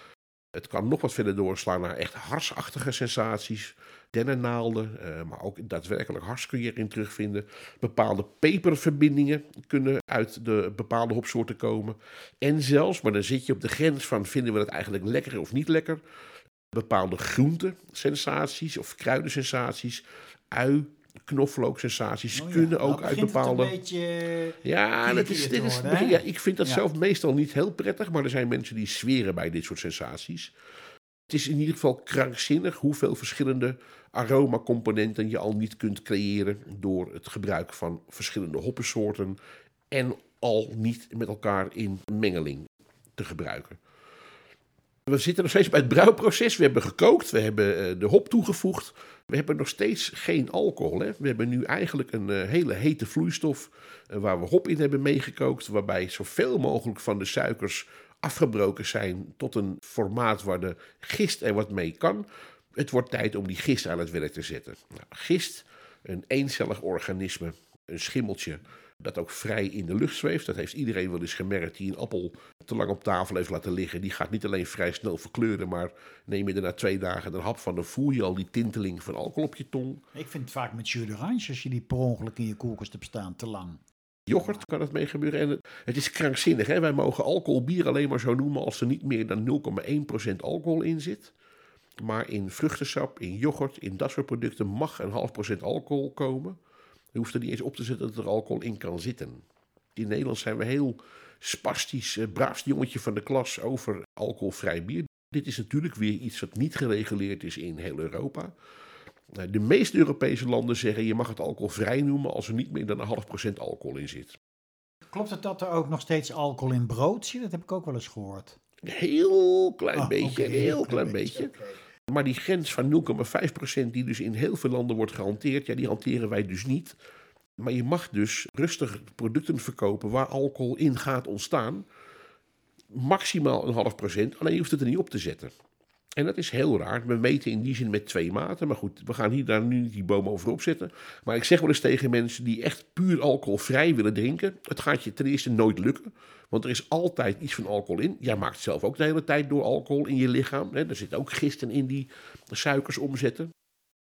Het kan nog wat verder doorslaan naar echt harsachtige sensaties. Dennennaalden, eh, maar ook daadwerkelijk hars kun je erin terugvinden. Bepaalde peperverbindingen kunnen uit de bepaalde hopsoorten komen. En zelfs, maar dan zit je op de grens van vinden we het eigenlijk lekker of niet lekker. Bepaalde groentesensaties of kruidensensaties, ui, knoflooksensaties
Oh ja,
kunnen
nou
ook uit
begint het
bepaalde...
een beetje...
Ja, dat is, dit is,
worden,
ja, ik vind dat
Ja.
zelf meestal niet heel prettig, maar er zijn mensen die zweren bij dit soort sensaties. Het is in ieder geval krankzinnig hoeveel verschillende aromacomponenten je al niet kunt creëren door het gebruik van verschillende hoppensoorten en al niet met elkaar in mengeling te gebruiken. We zitten nog steeds bij het brouwproces. We hebben gekookt, we hebben eh, de hop toegevoegd. We hebben nog steeds geen alcohol. Hè? We hebben nu eigenlijk een eh, hele hete vloeistof eh, waar we hop in hebben meegekookt. Waarbij zoveel mogelijk van de suikers afgebroken zijn tot een formaat waar de gist er wat mee kan. Het wordt tijd om die gist aan het werk te zetten. Nou, gist, een eencellig organisme, een schimmeltje dat ook vrij in de lucht zweeft. Dat heeft iedereen wel eens gemerkt die een appel te lang op tafel heeft laten liggen. Die gaat niet alleen vrij snel verkleuren, maar neem je er na twee dagen een hap van, dan voel je al die tinteling van alcohol op je tong.
Ik vind het vaak met jus d'orange, als je die per ongeluk in je koelkast hebt staan, te lang.
Yoghurt kan het mee gebeuren. En het, is krankzinnig. Hè? Wij mogen alcoholbier alleen maar zo noemen als er niet meer dan 0,1% alcohol in zit. Maar in vruchtensap, in yoghurt, in dat soort producten mag een half procent alcohol komen. Je hoeft er niet eens op te zetten dat er alcohol in kan zitten. In Nederland zijn we heel spastisch, eh, braafste jongetje van de klas over alcoholvrij bier. Dit is natuurlijk weer iets wat niet gereguleerd is in heel Europa. Nou, De meeste Europese landen zeggen je mag het alcoholvrij noemen als er niet meer dan een half procent alcohol in zit.
Klopt het dat er ook nog steeds alcohol in brood zit? Dat heb ik ook wel eens gehoord.
Een heel klein
Ah,
beetje, heel klein beetje. Maar die grens van 0,5% die dus in heel veel landen wordt gehanteerd, ja, die hanteren wij dus niet. Maar je mag dus rustig producten verkopen waar alcohol in gaat ontstaan. Maximaal een half procent, alleen je hoeft het er niet op te zetten. En dat is heel raar. We meten in die zin met twee maten. Maar goed, we gaan hier daar nu niet die boom over opzetten. Maar ik zeg wel eens tegen mensen die echt puur alcoholvrij willen drinken. Het gaat je ten eerste nooit lukken. Want er is altijd iets van alcohol in. Jij maakt zelf ook de hele tijd door alcohol in je lichaam. Hè? Er zitten ook gisten in die suikers omzetten.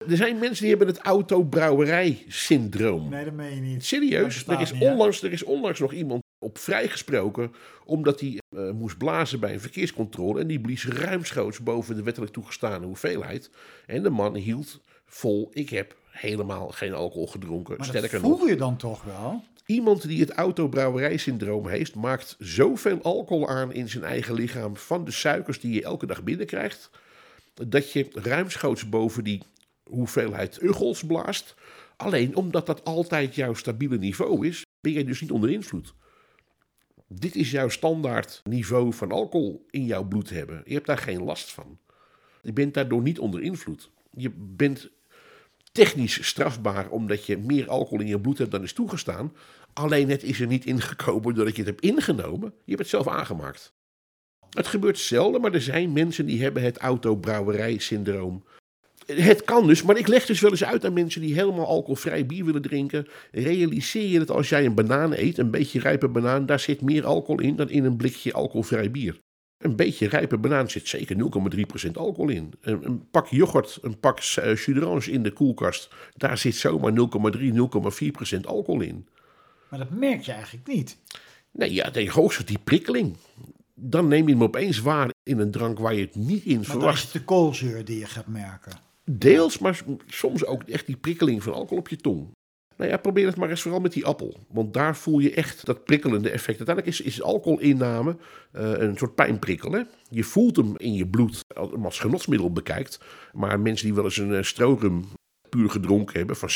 Er zijn mensen die hebben het autobrouwerij-syndroom.
Nee, dat meen je niet.
Serieus, er is, onlangs, er is onlangs nog iemand op vrijgesproken omdat hij eh, moest blazen bij een verkeerscontrole en die blies ruimschoots boven de wettelijk toegestane hoeveelheid. En de man hield vol, ik heb helemaal geen alcohol gedronken.
Maar
Sterker
dat
nog,
voel je dan toch wel?
iemand die het autobrouwerijsyndroom heeft, maakt zoveel alcohol aan in zijn eigen lichaam van de suikers die je elke dag binnenkrijgt, dat je ruimschoots boven die hoeveelheid uggels blaast. Alleen omdat dat altijd jouw stabiele niveau is, ben je dus niet onder invloed. Dit is jouw standaard niveau van alcohol in jouw bloed hebben. Je hebt daar geen last van. Je bent daardoor niet onder invloed. Je bent technisch strafbaar omdat je meer alcohol in je bloed hebt dan is toegestaan. Alleen het is er niet ingekomen doordat je het hebt ingenomen. Je hebt het zelf aangemaakt. Het gebeurt zelden, maar er zijn mensen die hebben het autobrouwerij-syndroom. Het kan dus, maar ik leg dus wel eens uit aan mensen die helemaal alcoholvrij bier willen drinken. Realiseer je dat als jij een banaan eet, een beetje rijpe banaan, daar zit meer alcohol in dan in een blikje alcoholvrij bier. Een beetje rijpe banaan zit zeker 0,3% alcohol in. Een, een pak yoghurt, een pak d'orange in de koelkast, daar zit zomaar 0,3, 0,4% alcohol in.
Maar dat merk je eigenlijk niet.
Nee, ja, de hoogste die prikkeling. Dan neem je hem opeens waar in een drank waar je het niet in
Maar is
verwacht.
het de koolzuur die je gaat merken.
Deels, maar soms ook echt die prikkeling van alcohol op je tong. Nou ja, probeer het maar eens vooral met die appel. Want daar voel je echt dat prikkelende effect. Uiteindelijk is, is alcoholinname uh, een soort pijnprikkel. Hè? Je voelt hem in je bloed als genotsmiddel bekijkt. Maar mensen die wel eens een uh, strorum puur gedronken hebben, van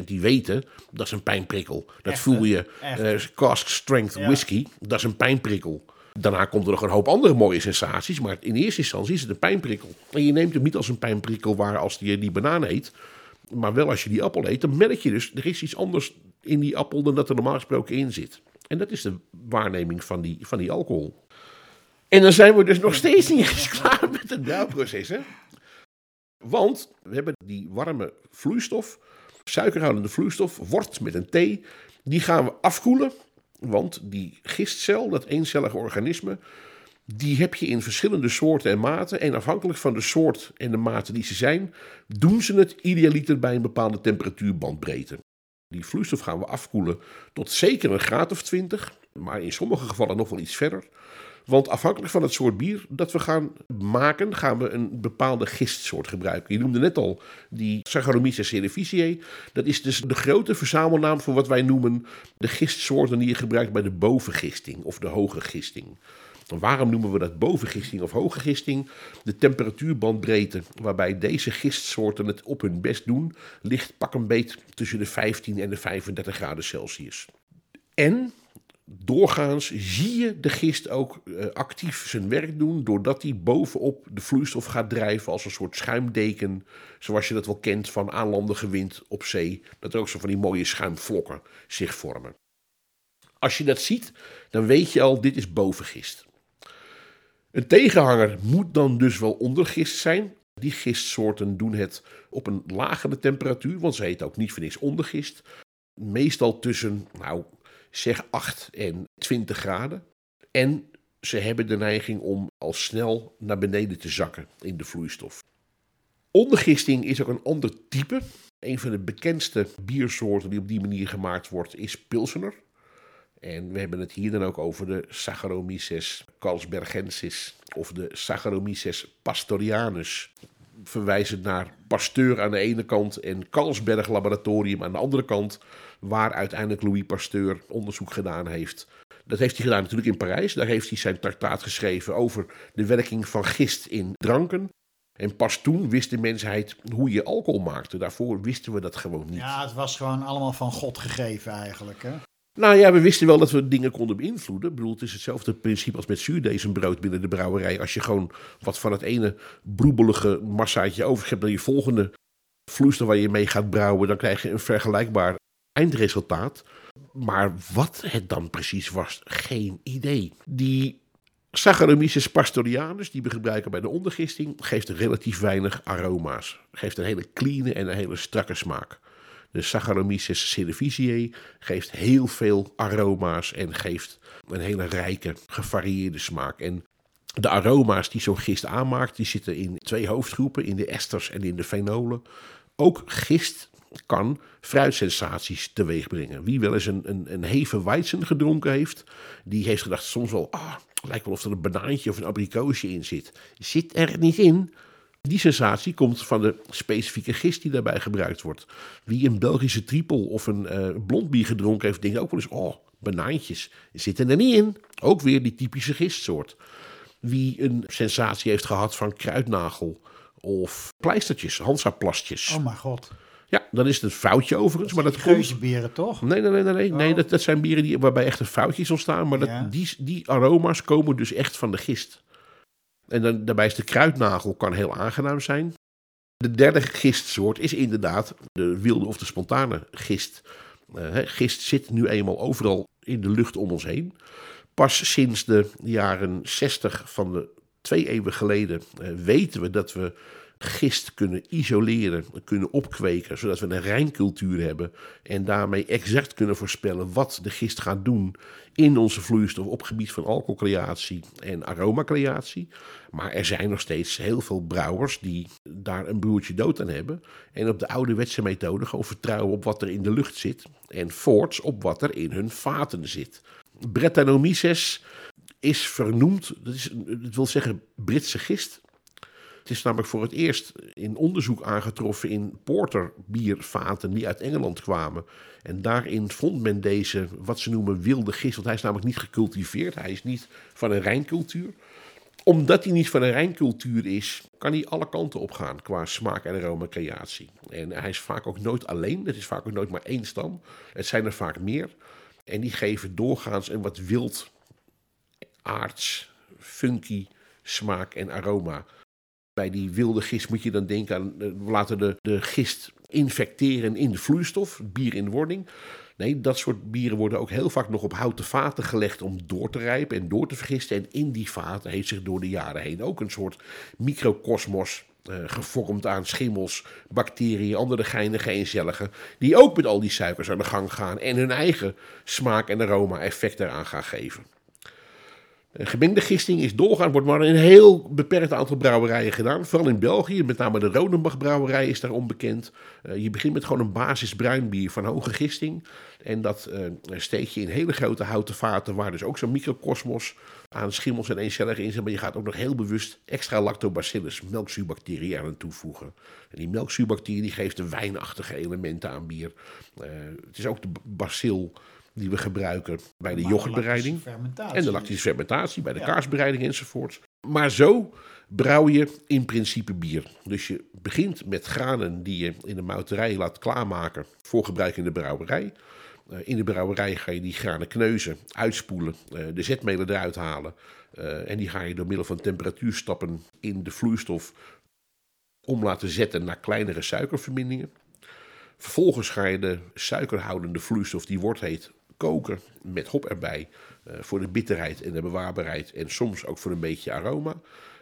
96%, die weten dat is een pijnprikkel. Dat voel je. Uh, cask strength whisky, dat is een pijnprikkel. Daarna komt er nog een hoop andere mooie sensaties, maar in eerste instantie is het een pijnprikkel. En je neemt hem niet als een pijnprikkel waar als je die banaan eet, maar wel als je die appel eet, dan merk je dus, er is iets anders in die appel dan dat er normaal gesproken in zit. En dat is de waarneming van die, van die alcohol. En dan zijn we dus nog steeds niet eens klaar met het brouwproces. Hè? Want we hebben die warme vloeistof, suikerhoudende vloeistof, wort met een T, die gaan we afkoelen. Want die gistcel, dat eencellige organisme, die heb je in verschillende soorten en maten. En afhankelijk van de soort en de mate die ze zijn, doen ze het idealiter bij een bepaalde temperatuurbandbreedte. Die vloeistof gaan we afkoelen tot zeker een graad of 20, maar in sommige gevallen nog wel iets verder. Want afhankelijk van het soort bier dat we gaan maken, gaan we een bepaalde gistsoort gebruiken. Je noemde net al die Saccharomyces cerevisiae. Dat is dus de grote verzamelnaam voor wat wij noemen de gistsoorten die je gebruikt bij de bovengisting of de hoge gisting. Waarom noemen we dat bovengisting of hoge gisting? De temperatuurbandbreedte waarbij deze gistsoorten het op hun best doen, ligt pak een beet tussen de 15 en de 35 graden Celsius. En doorgaans zie je de gist ook uh, actief zijn werk doen, doordat hij bovenop de vloeistof gaat drijven als een soort schuimdeken, zoals je dat wel kent van aanlandige wind op zee, dat er ook zo van die mooie schuimvlokken zich vormen. Als je dat ziet, dan weet je al, dit is bovengist. Een tegenhanger moet dan dus wel ondergist zijn. Die gistsoorten doen het op een lagere temperatuur, want ze heet ook niet voor niks ondergist. Meestal tussen, nou, zeg 8 en 20 graden. En ze hebben de neiging om al snel naar beneden te zakken in de vloeistof. Ondergisting is ook een ander type. Een van de bekendste biersoorten die op die manier gemaakt wordt is Pilsener. En we hebben het hier dan ook over de Saccharomyces carlsbergensis of de Saccharomyces pastorianus. Verwijzend naar Pasteur aan de ene kant en Carlsberg Laboratorium aan de andere kant, waar uiteindelijk Louis Pasteur onderzoek gedaan heeft. Dat heeft hij gedaan natuurlijk in Parijs. Daar heeft hij zijn traktaat geschreven over de werking van gist in dranken. En pas toen wist de mensheid hoe je alcohol maakte. Daarvoor wisten we dat gewoon niet.
Ja, het was gewoon allemaal van God gegeven eigenlijk. Hè?
Nou ja, we wisten wel dat we dingen konden beïnvloeden. Ik bedoel, het is hetzelfde principe als met zuurdezenbrood binnen de brouwerij. Als je gewoon wat van het ene broebelige massaatje over hebt naar je volgende vloeistof waar je mee gaat brouwen, dan krijg je een vergelijkbaar eindresultaat. Maar wat het dan precies was, geen idee. Die Saccharomyces pastorianus, die we gebruiken bij de ondergisting, geeft relatief weinig aroma's. Geeft een hele clean en een hele strakke smaak. De Saccharomyces cerevisiae geeft heel veel aroma's en geeft een hele rijke, gevarieerde smaak. En de aroma's die zo'n gist aanmaakt, die zitten in twee hoofdgroepen, in de esters en in de fenolen. Ook gist kan fruitsensaties teweeg brengen. Wie wel eens een, een, een heven weizen gedronken heeft, die heeft gedacht soms wel, ah, lijkt wel of er een banaantje of een abrikoosje in zit. Zit er niet in. Die sensatie komt van de specifieke gist die daarbij gebruikt wordt. Wie een Belgische trippel of een uh, blond bier gedronken heeft, denkt ook wel eens: oh, banaantjes zitten er niet in. Ook weer die typische gistsoort. Wie een sensatie heeft gehad van kruidnagel of pleistertjes, Hansa-plastjes.
Oh mijn god.
Ja, dan is het een foutje overigens.
Dat
maar dat
komt... bieren toch?
Nee, nee, nee, nee. nee. nee oh. dat, dat zijn bieren die, waarbij echt een foutjes ontstaan. Maar dat, die, die aroma's komen dus echt van de gist. En dan, daarbij is de kruidnagel kan heel aangenaam zijn. De derde gistsoort is inderdaad de wilde of de spontane gist. Uh, gist zit nu eenmaal overal in de lucht om ons heen. Pas sinds de jaren 60 van de twee eeuwen geleden uh, weten we dat we gist kunnen isoleren, kunnen opkweken, zodat we een rijncultuur hebben en daarmee exact kunnen voorspellen wat de gist gaat doen in onze vloeistof op gebied van alcoholcreatie en aromacreatie. Maar er zijn nog steeds heel veel brouwers die daar een broertje dood aan hebben en op de ouderwetse methode gewoon vertrouwen op wat er in de lucht zit en voorts op wat er in hun vaten zit. Brettanomyces is vernoemd, dat, is, dat wil zeggen Britse gist, Het is namelijk voor het eerst in onderzoek aangetroffen in porterbiervaten die uit Engeland kwamen. En daarin vond men deze, wat ze noemen, wilde gist. Want hij is namelijk niet gecultiveerd. Hij is niet van een rijncultuur. Omdat hij niet van een rijncultuur is, kan hij alle kanten op gaan qua smaak en aroma creatie. En hij is vaak ook nooit alleen. Het is vaak ook nooit maar één stam. Het zijn er vaak meer. En die geven doorgaans een wat wild, aards, funky smaak en aroma. Bij die wilde gist moet je dan denken aan, eh, laten de, de gist infecteren in de vloeistof, bier in wording. Nee, dat soort bieren worden ook heel vaak nog op houten vaten gelegd om door te rijpen en door te vergisten. En in die vaten heeft zich door de jaren heen ook een soort microcosmos uh, gevormd aan schimmels, bacteriën, andere geinige eencelligen. Die ook met al die suikers aan de gang gaan en hun eigen smaak en aroma effect eraan gaan geven. Gemengde gisting is doorgaan, wordt maar een heel beperkt aantal brouwerijen gedaan. Vooral in België, met name de Rodenbach brouwerij is daar onbekend. Uh, je begint met gewoon een basis bruinbier van hoge gisting. En dat uh, steek je in hele grote houten vaten, waar dus ook zo'n microcosmos aan schimmels en eencelligen in zit. Maar je gaat ook nog heel bewust extra lactobacillus, melkzuurbacteriën aan toevoegen. En die melkzuurbacterie die geeft de wijnachtige elementen aan bier. Het is ook de bacil die we gebruiken bij de yoghurtbereiding. En de lactische fermentatie, bij de ja. kaarsbereiding enzovoort. Maar zo brouw je in principe bier. Dus je begint met granen die je in de mouterij laat klaarmaken voor gebruik in de brouwerij. Uh, in de brouwerij ga je die granen kneuzen, uitspoelen, uh, de zetmelen eruit halen. Uh, en die ga je door middel van temperatuurstappen in de vloeistof om laten zetten naar kleinere suikerverbindingen. Vervolgens ga je de suikerhoudende vloeistof, die wordt heet, koken met hop erbij. Uh, voor de bitterheid en de bewaarbaarheid en soms ook voor een beetje aroma.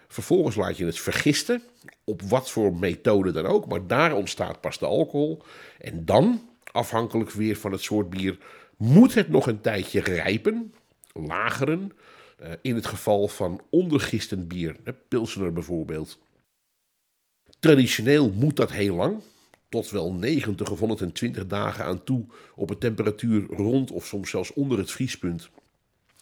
Vervolgens laat je het vergisten, op wat voor methode dan ook, maar daar ontstaat pas de alcohol. En dan, afhankelijk weer van het soort bier, moet het nog een tijdje rijpen, lageren. Uh, in het geval van ondergistend bier, pilsener bijvoorbeeld. Traditioneel moet dat heel lang, tot wel 90 of 120 dagen aan toe op een temperatuur rond of soms zelfs onder het vriespunt.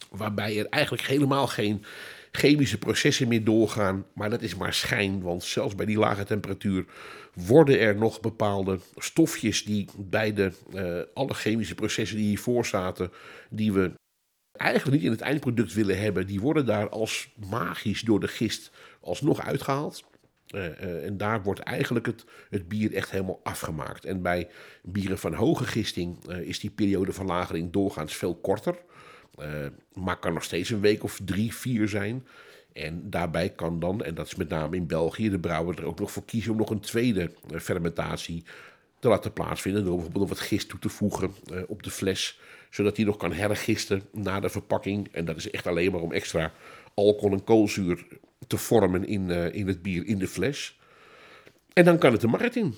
Waarbij er eigenlijk helemaal geen chemische processen meer doorgaan. Maar dat is maar schijn, want zelfs bij die lage temperatuur worden er nog bepaalde stofjes die bij de, uh, alle chemische processen die hiervoor zaten, die we eigenlijk niet in het eindproduct willen hebben, die worden daar als magisch door de gist alsnog uitgehaald. Uh, uh, en daar wordt eigenlijk het, het bier echt helemaal afgemaakt. En bij bieren van hoge gisting uh, is die periode van lagering doorgaans veel korter. maar kan nog steeds een week of drie, vier zijn. En daarbij kan dan, en dat is met name in België, de brouwer er ook nog voor kiezen om nog een tweede fermentatie te laten plaatsvinden. Door bijvoorbeeld wat gist toe te voegen op de fles, zodat die nog kan hergisten na de verpakking. En dat is echt alleen maar om extra alcohol en koolzuur te vormen in, uh, in het bier in de fles. En dan kan het de markt in.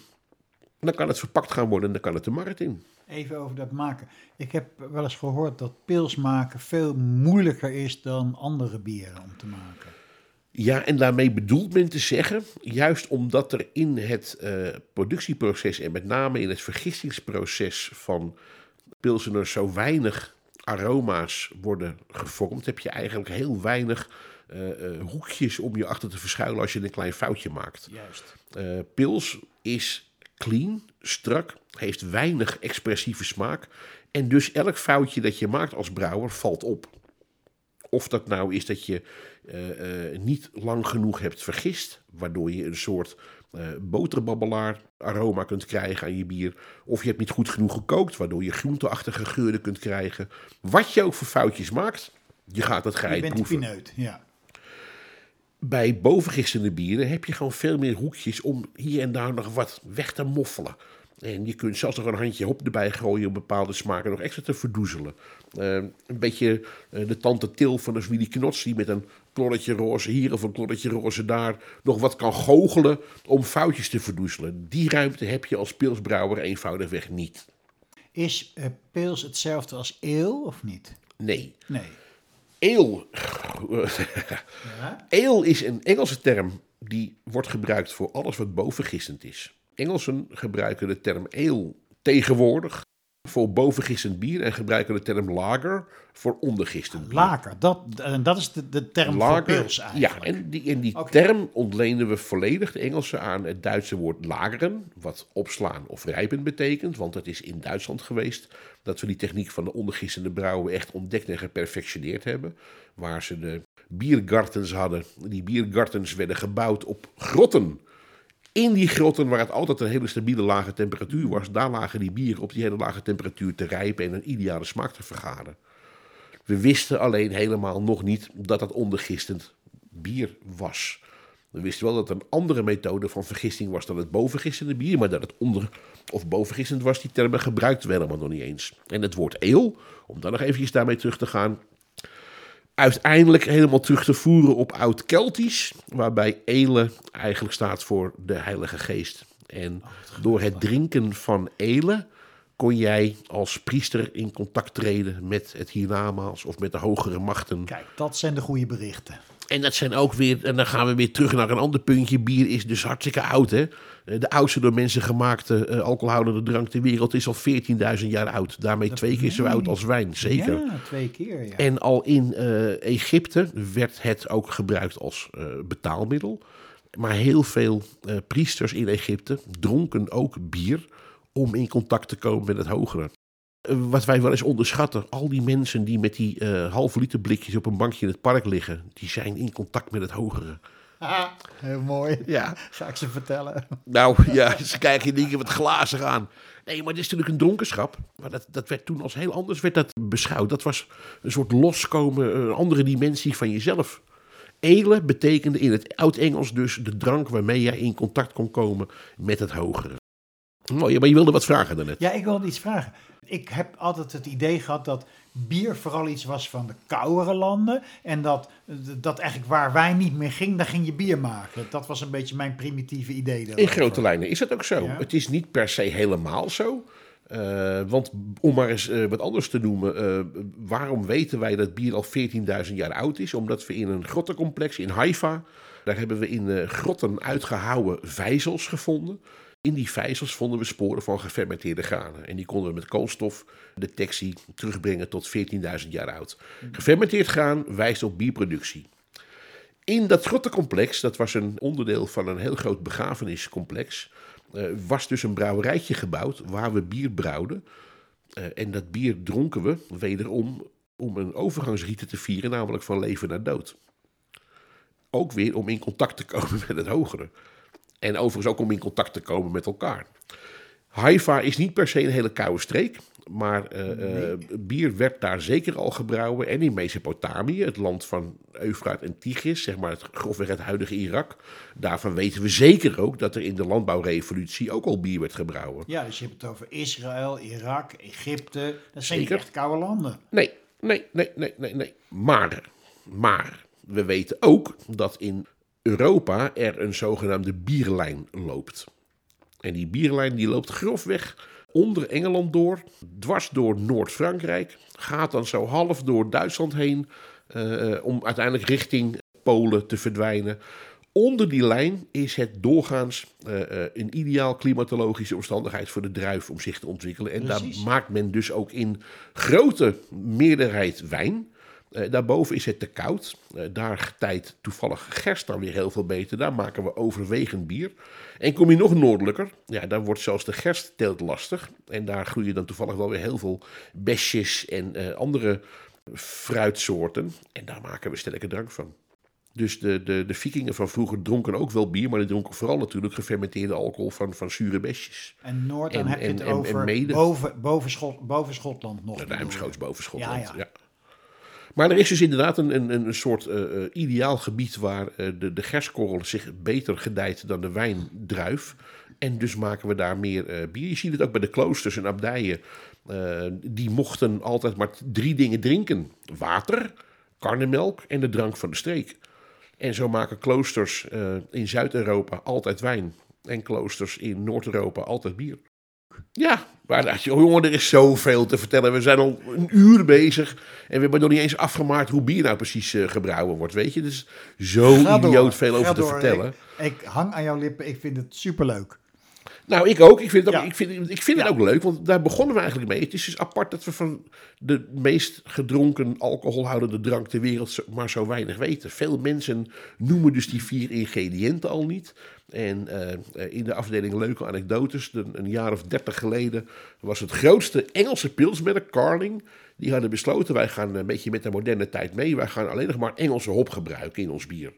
Dan kan het verpakt gaan worden en dan kan het de markt in.
Even over dat maken. Ik heb wel eens gehoord dat pils maken veel moeilijker is dan andere bieren om te maken.
Ja, en daarmee bedoelt men te zeggen, juist omdat er in het uh, productieproces en met name in het vergistingsproces van pilseners zo weinig aroma's worden gevormd, heb je eigenlijk heel weinig uh, uh, hoekjes om je achter te verschuilen als je een klein foutje maakt.
Juist.
Uh, pils is clean, strak, heeft weinig expressieve smaak. En dus elk foutje dat je maakt als brouwer valt op. Of dat nou is dat je niet lang genoeg hebt vergist, waardoor je een soort boterbabbelaar aroma kunt krijgen aan je bier. Of je hebt niet goed genoeg gekookt, waardoor je groenteachtige geuren kunt krijgen. Wat je ook voor foutjes maakt, je gaat het geit proeven.
Pineut, ja
bij bovengistende bieren heb je gewoon veel meer hoekjes om hier en daar nog wat weg te moffelen. En je kunt zelfs nog een handje hop erbij gooien om bepaalde smaken nog extra te verdoezelen. Uh, een beetje uh, de tante Til van de Zwielie Knots, die met een klorretje roze hier of een klorretje roze daar nog wat kan goochelen om foutjes te verdoezelen. Die ruimte heb je als pilsbrouwer eenvoudigweg niet.
Is uh, pils hetzelfde als eel of niet?
Nee.
Nee.
Ale. ja? Ale is een Engelse term die wordt gebruikt voor alles wat bovengistend is. Engelsen gebruiken de term ale tegenwoordig voor bovengistend bier en gebruiken de term lager voor ondergistend bier.
Lager, dat, en dat is de, de term voor pils eigenlijk.
Ja, en die, en die term ontlenen we volledig de Engelse aan het Duitse woord lageren, wat opslaan of rijpen betekent. Want het is in Duitsland geweest dat we die techniek van de ondergistende brouwen echt ontdekt en geperfectioneerd hebben. Waar ze de biergartens hadden. Die biergartens werden gebouwd op grotten. In die grotten, waar het altijd een hele stabiele lage temperatuur was, daar lagen die bieren op die hele lage temperatuur te rijpen en een ideale smaak te vergaren. We wisten alleen helemaal nog niet dat dat ondergistend bier was. We wisten wel dat het een andere methode van vergisting was dan het bovengistende bier, maar dat het onder of bovengistend was, die termen gebruikten we helemaal nog niet eens. En het woord eel, om dan nog eventjes daarmee terug te gaan, uiteindelijk helemaal terug te voeren op oud-Keltisch, waarbij ele eigenlijk staat voor de Heilige Geest. En door het drinken van ele kon jij als priester in contact treden met het hiernamaals of met de hogere machten.
Kijk, dat zijn de goede berichten.
En dat zijn ook weer, en dan gaan we weer terug naar een ander puntje. Bier is dus hartstikke oud, hè? Eh, De oudste door mensen gemaakte eh, alcoholhoudende drank ter wereld is al 14.000 jaar oud. Daarmee twee keer zo oud als wijn, zeker.
Ja, twee keer, ja.
En al in eh, Egypte werd het ook gebruikt als betaalmiddel. Maar heel veel priesters in Egypte dronken ook bier om in contact te komen met het hogere. Wat wij wel eens onderschatten, al die mensen die met die eh, halve liter blikjes op een bankje in het park liggen, die zijn in contact met het hogere.
Heel mooi.
Ja,
Ga ik ze vertellen.
nou ja, ze kijken je dingen wat glazig aan. Nee, maar het is natuurlijk een dronkenschap. Maar dat, dat werd toen als heel anders werd dat beschouwd. Dat was een soort loskomen, een andere dimensie van jezelf. Ele betekende in het Oud-Engels dus de drank waarmee jij in contact kon komen met het hogere. Mooi, maar je wilde wat vragen daarnet.
Ja, ik wilde iets vragen. Ik heb altijd het idee gehad dat bier vooral iets was van de koudere landen. En dat, dat eigenlijk waar wijn niet meer ging, daar ging je bier maken. Dat was een beetje mijn primitieve idee.
In
daarover.
grote lijnen is het ook zo.
Ja.
Het is niet per se helemaal zo. Eh, want om maar eens eh, wat anders te noemen, eh, waarom weten wij dat bier al 14.000 jaar oud is? Omdat we in een grottencomplex in Haifa, daar hebben we in grotten uitgehouwen vijzels gevonden. In die vijzels vonden we sporen van gefermenteerde granen. En die konden we met koolstofdetectie terugbrengen tot 14.000 jaar oud. Gefermenteerd graan wijst op bierproductie. In dat grottencomplex, dat was een onderdeel van een heel groot begrafeniscomplex, eh, was dus een brouwerijtje gebouwd waar we bier brouwden. Eh, en dat bier dronken we wederom om een overgangsrite te vieren, namelijk van leven naar dood. Ook weer om in contact te komen met het hogere. En overigens ook om in contact te komen met elkaar. Haifa is niet per se een hele koude streek. Maar eh, eh, bier werd daar zeker al gebrouwen. En in Mesopotamië, het land van Eufraat en Tigris, zeg maar het, grofweg het huidige Irak. Daarvan weten we zeker ook dat er in de landbouwrevolutie ook al bier werd gebrouwen.
Ja, dus je hebt het over Israël, Irak, Egypte. Dat zijn
Zeker.
echt koude landen.
Nee, nee, nee, nee, nee, nee. Maar, maar, we weten ook dat in Europa er een zogenaamde bierlijn loopt. En die bierlijn die loopt grofweg onder Engeland door, dwars door Noord-Frankrijk, gaat dan zo half door Duitsland heen, eh, om uiteindelijk richting Polen te verdwijnen. Onder die lijn is het doorgaans eh, eh, een ideaal klimatologische omstandigheid voor de druif om zich te ontwikkelen. En
Precies.
daar maakt men dus ook in grote meerderheid wijn. Eh, daarboven is het te koud. Eh, daar getijdt toevallig gerst dan weer heel veel beter. Daar maken we overwegend bier. En kom je nog noordelijker, ja, dan wordt zelfs de gerstteelt lastig. En daar groeien dan toevallig wel weer heel veel besjes en eh, andere fruitsoorten. En daar maken we sterke drank van. Dus de, de, de vikingen van vroeger dronken ook wel bier, maar die dronken vooral natuurlijk gefermenteerde alcohol van, van zure besjes.
En Noord, dan
En-
heb je
en-
het
en-
over boven, boven, Schot, boven Schotland nog.
Ruimschoots boven Schotland.
Ja,
Ja,
ja.
Maar er is dus inderdaad een, een, een soort eh, eh, ideaal gebied waar eh, de, de gerstkorrel zich beter gedijt dan de wijndruif. En dus maken we daar meer bier. Je ziet het ook bij de kloosters en abdijen. Die mochten altijd maar drie dingen drinken: water, karnemelk en de drank van de streek. En zo maken kloosters in Zuid-Europa altijd wijn. En kloosters in Noord-Europa altijd bier. Ja, maar dacht je, oh jongen, er is zoveel te vertellen. We zijn al een uur bezig en we hebben nog niet eens afgemaakt hoe bier nou precies eh, gebrouwen wordt, weet je. Er is zo
Ga door,
idioot veel
ga
over te
door.
vertellen.
Ik, ik hang aan jouw lippen, ik vind het superleuk.
Nou, ik ook. Ik vind, het ook,
Ja.
ik vind, ik vind
Ja.
het ook leuk, want daar begonnen we eigenlijk mee. Het is dus apart dat we van de meest gedronken, alcoholhoudende drank ter wereld maar zo weinig weten. Veel mensen noemen dus die vier ingrediënten al niet. En eh, in de afdeling Leuke Anekdotes, een jaar of dertig geleden, was het grootste Engelse pilsmerk, Carling. Die hadden besloten, wij gaan een beetje met de moderne tijd mee. Wij gaan alleen nog maar Engelse hop gebruiken in ons bier.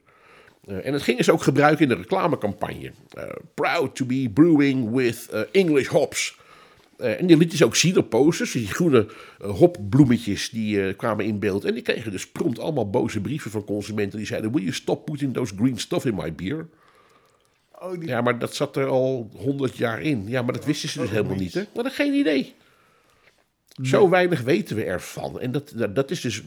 Eh, en dat gingen ze ook gebruiken in de reclamecampagne. Eh, proud to be brewing with eh, English hops. En die lieten ze ook zien op posters. Die groene hopbloemetjes die kwamen in beeld. En die kregen dus prompt allemaal boze brieven van consumenten. Die zeiden, will you stop putting those green stuff in my beer?
Oh, die...
Ja, maar dat zat er al honderd jaar in. Ja, maar dat wisten ze dus
ook
helemaal niet. Hè? Hadden geen idee. Zo weinig weten we ervan. En dat, dat, is dus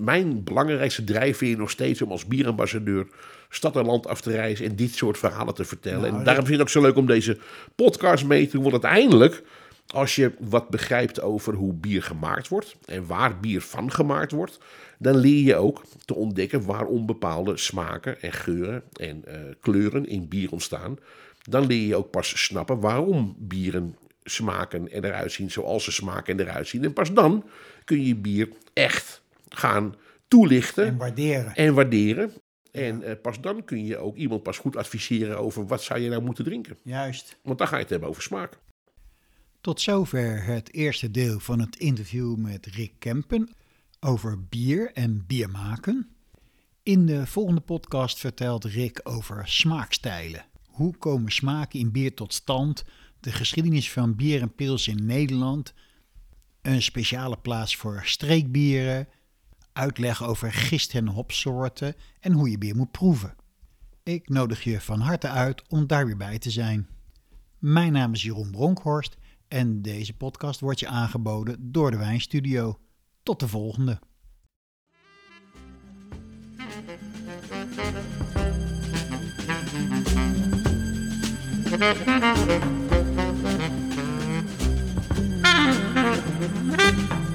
mijn belangrijkste drijfveer nog steeds om als bierambassadeur stad en land af te reizen en dit soort verhalen te vertellen.
Nou,
en daarom vind ik het ook zo leuk om deze podcast mee te doen. Want uiteindelijk, als je wat begrijpt over hoe bier gemaakt wordt en waar bier van gemaakt wordt, dan leer je ook te ontdekken waarom bepaalde smaken en geuren en eh, kleuren in bier ontstaan. Dan leer je ook pas snappen waarom bieren smaken en eruit zien zoals ze smaken en eruit zien. En pas dan kun je bier echt gaan toelichten
En waarderen.
en waarderen. En eh, pas dan kun je ook iemand pas goed adviseren over wat zou je nou moeten drinken.
Juist.
Want dan ga je het hebben over smaak.
Tot zover het eerste deel van het interview met Rick Kempen over bier en bier maken. In de volgende podcast vertelt Rick over smaakstijlen. Hoe komen smaken in bier tot stand? De geschiedenis van bier en pils in Nederland. Een speciale plaats voor streekbieren. Uitleg over gist- en hopsoorten en hoe je bier moet proeven. Ik nodig je van harte uit om daar weer bij te zijn. Mijn naam is Jeroen Bronkhorst en deze podcast wordt je aangeboden door de Wijnstudio. Tot de volgende.
Thank you.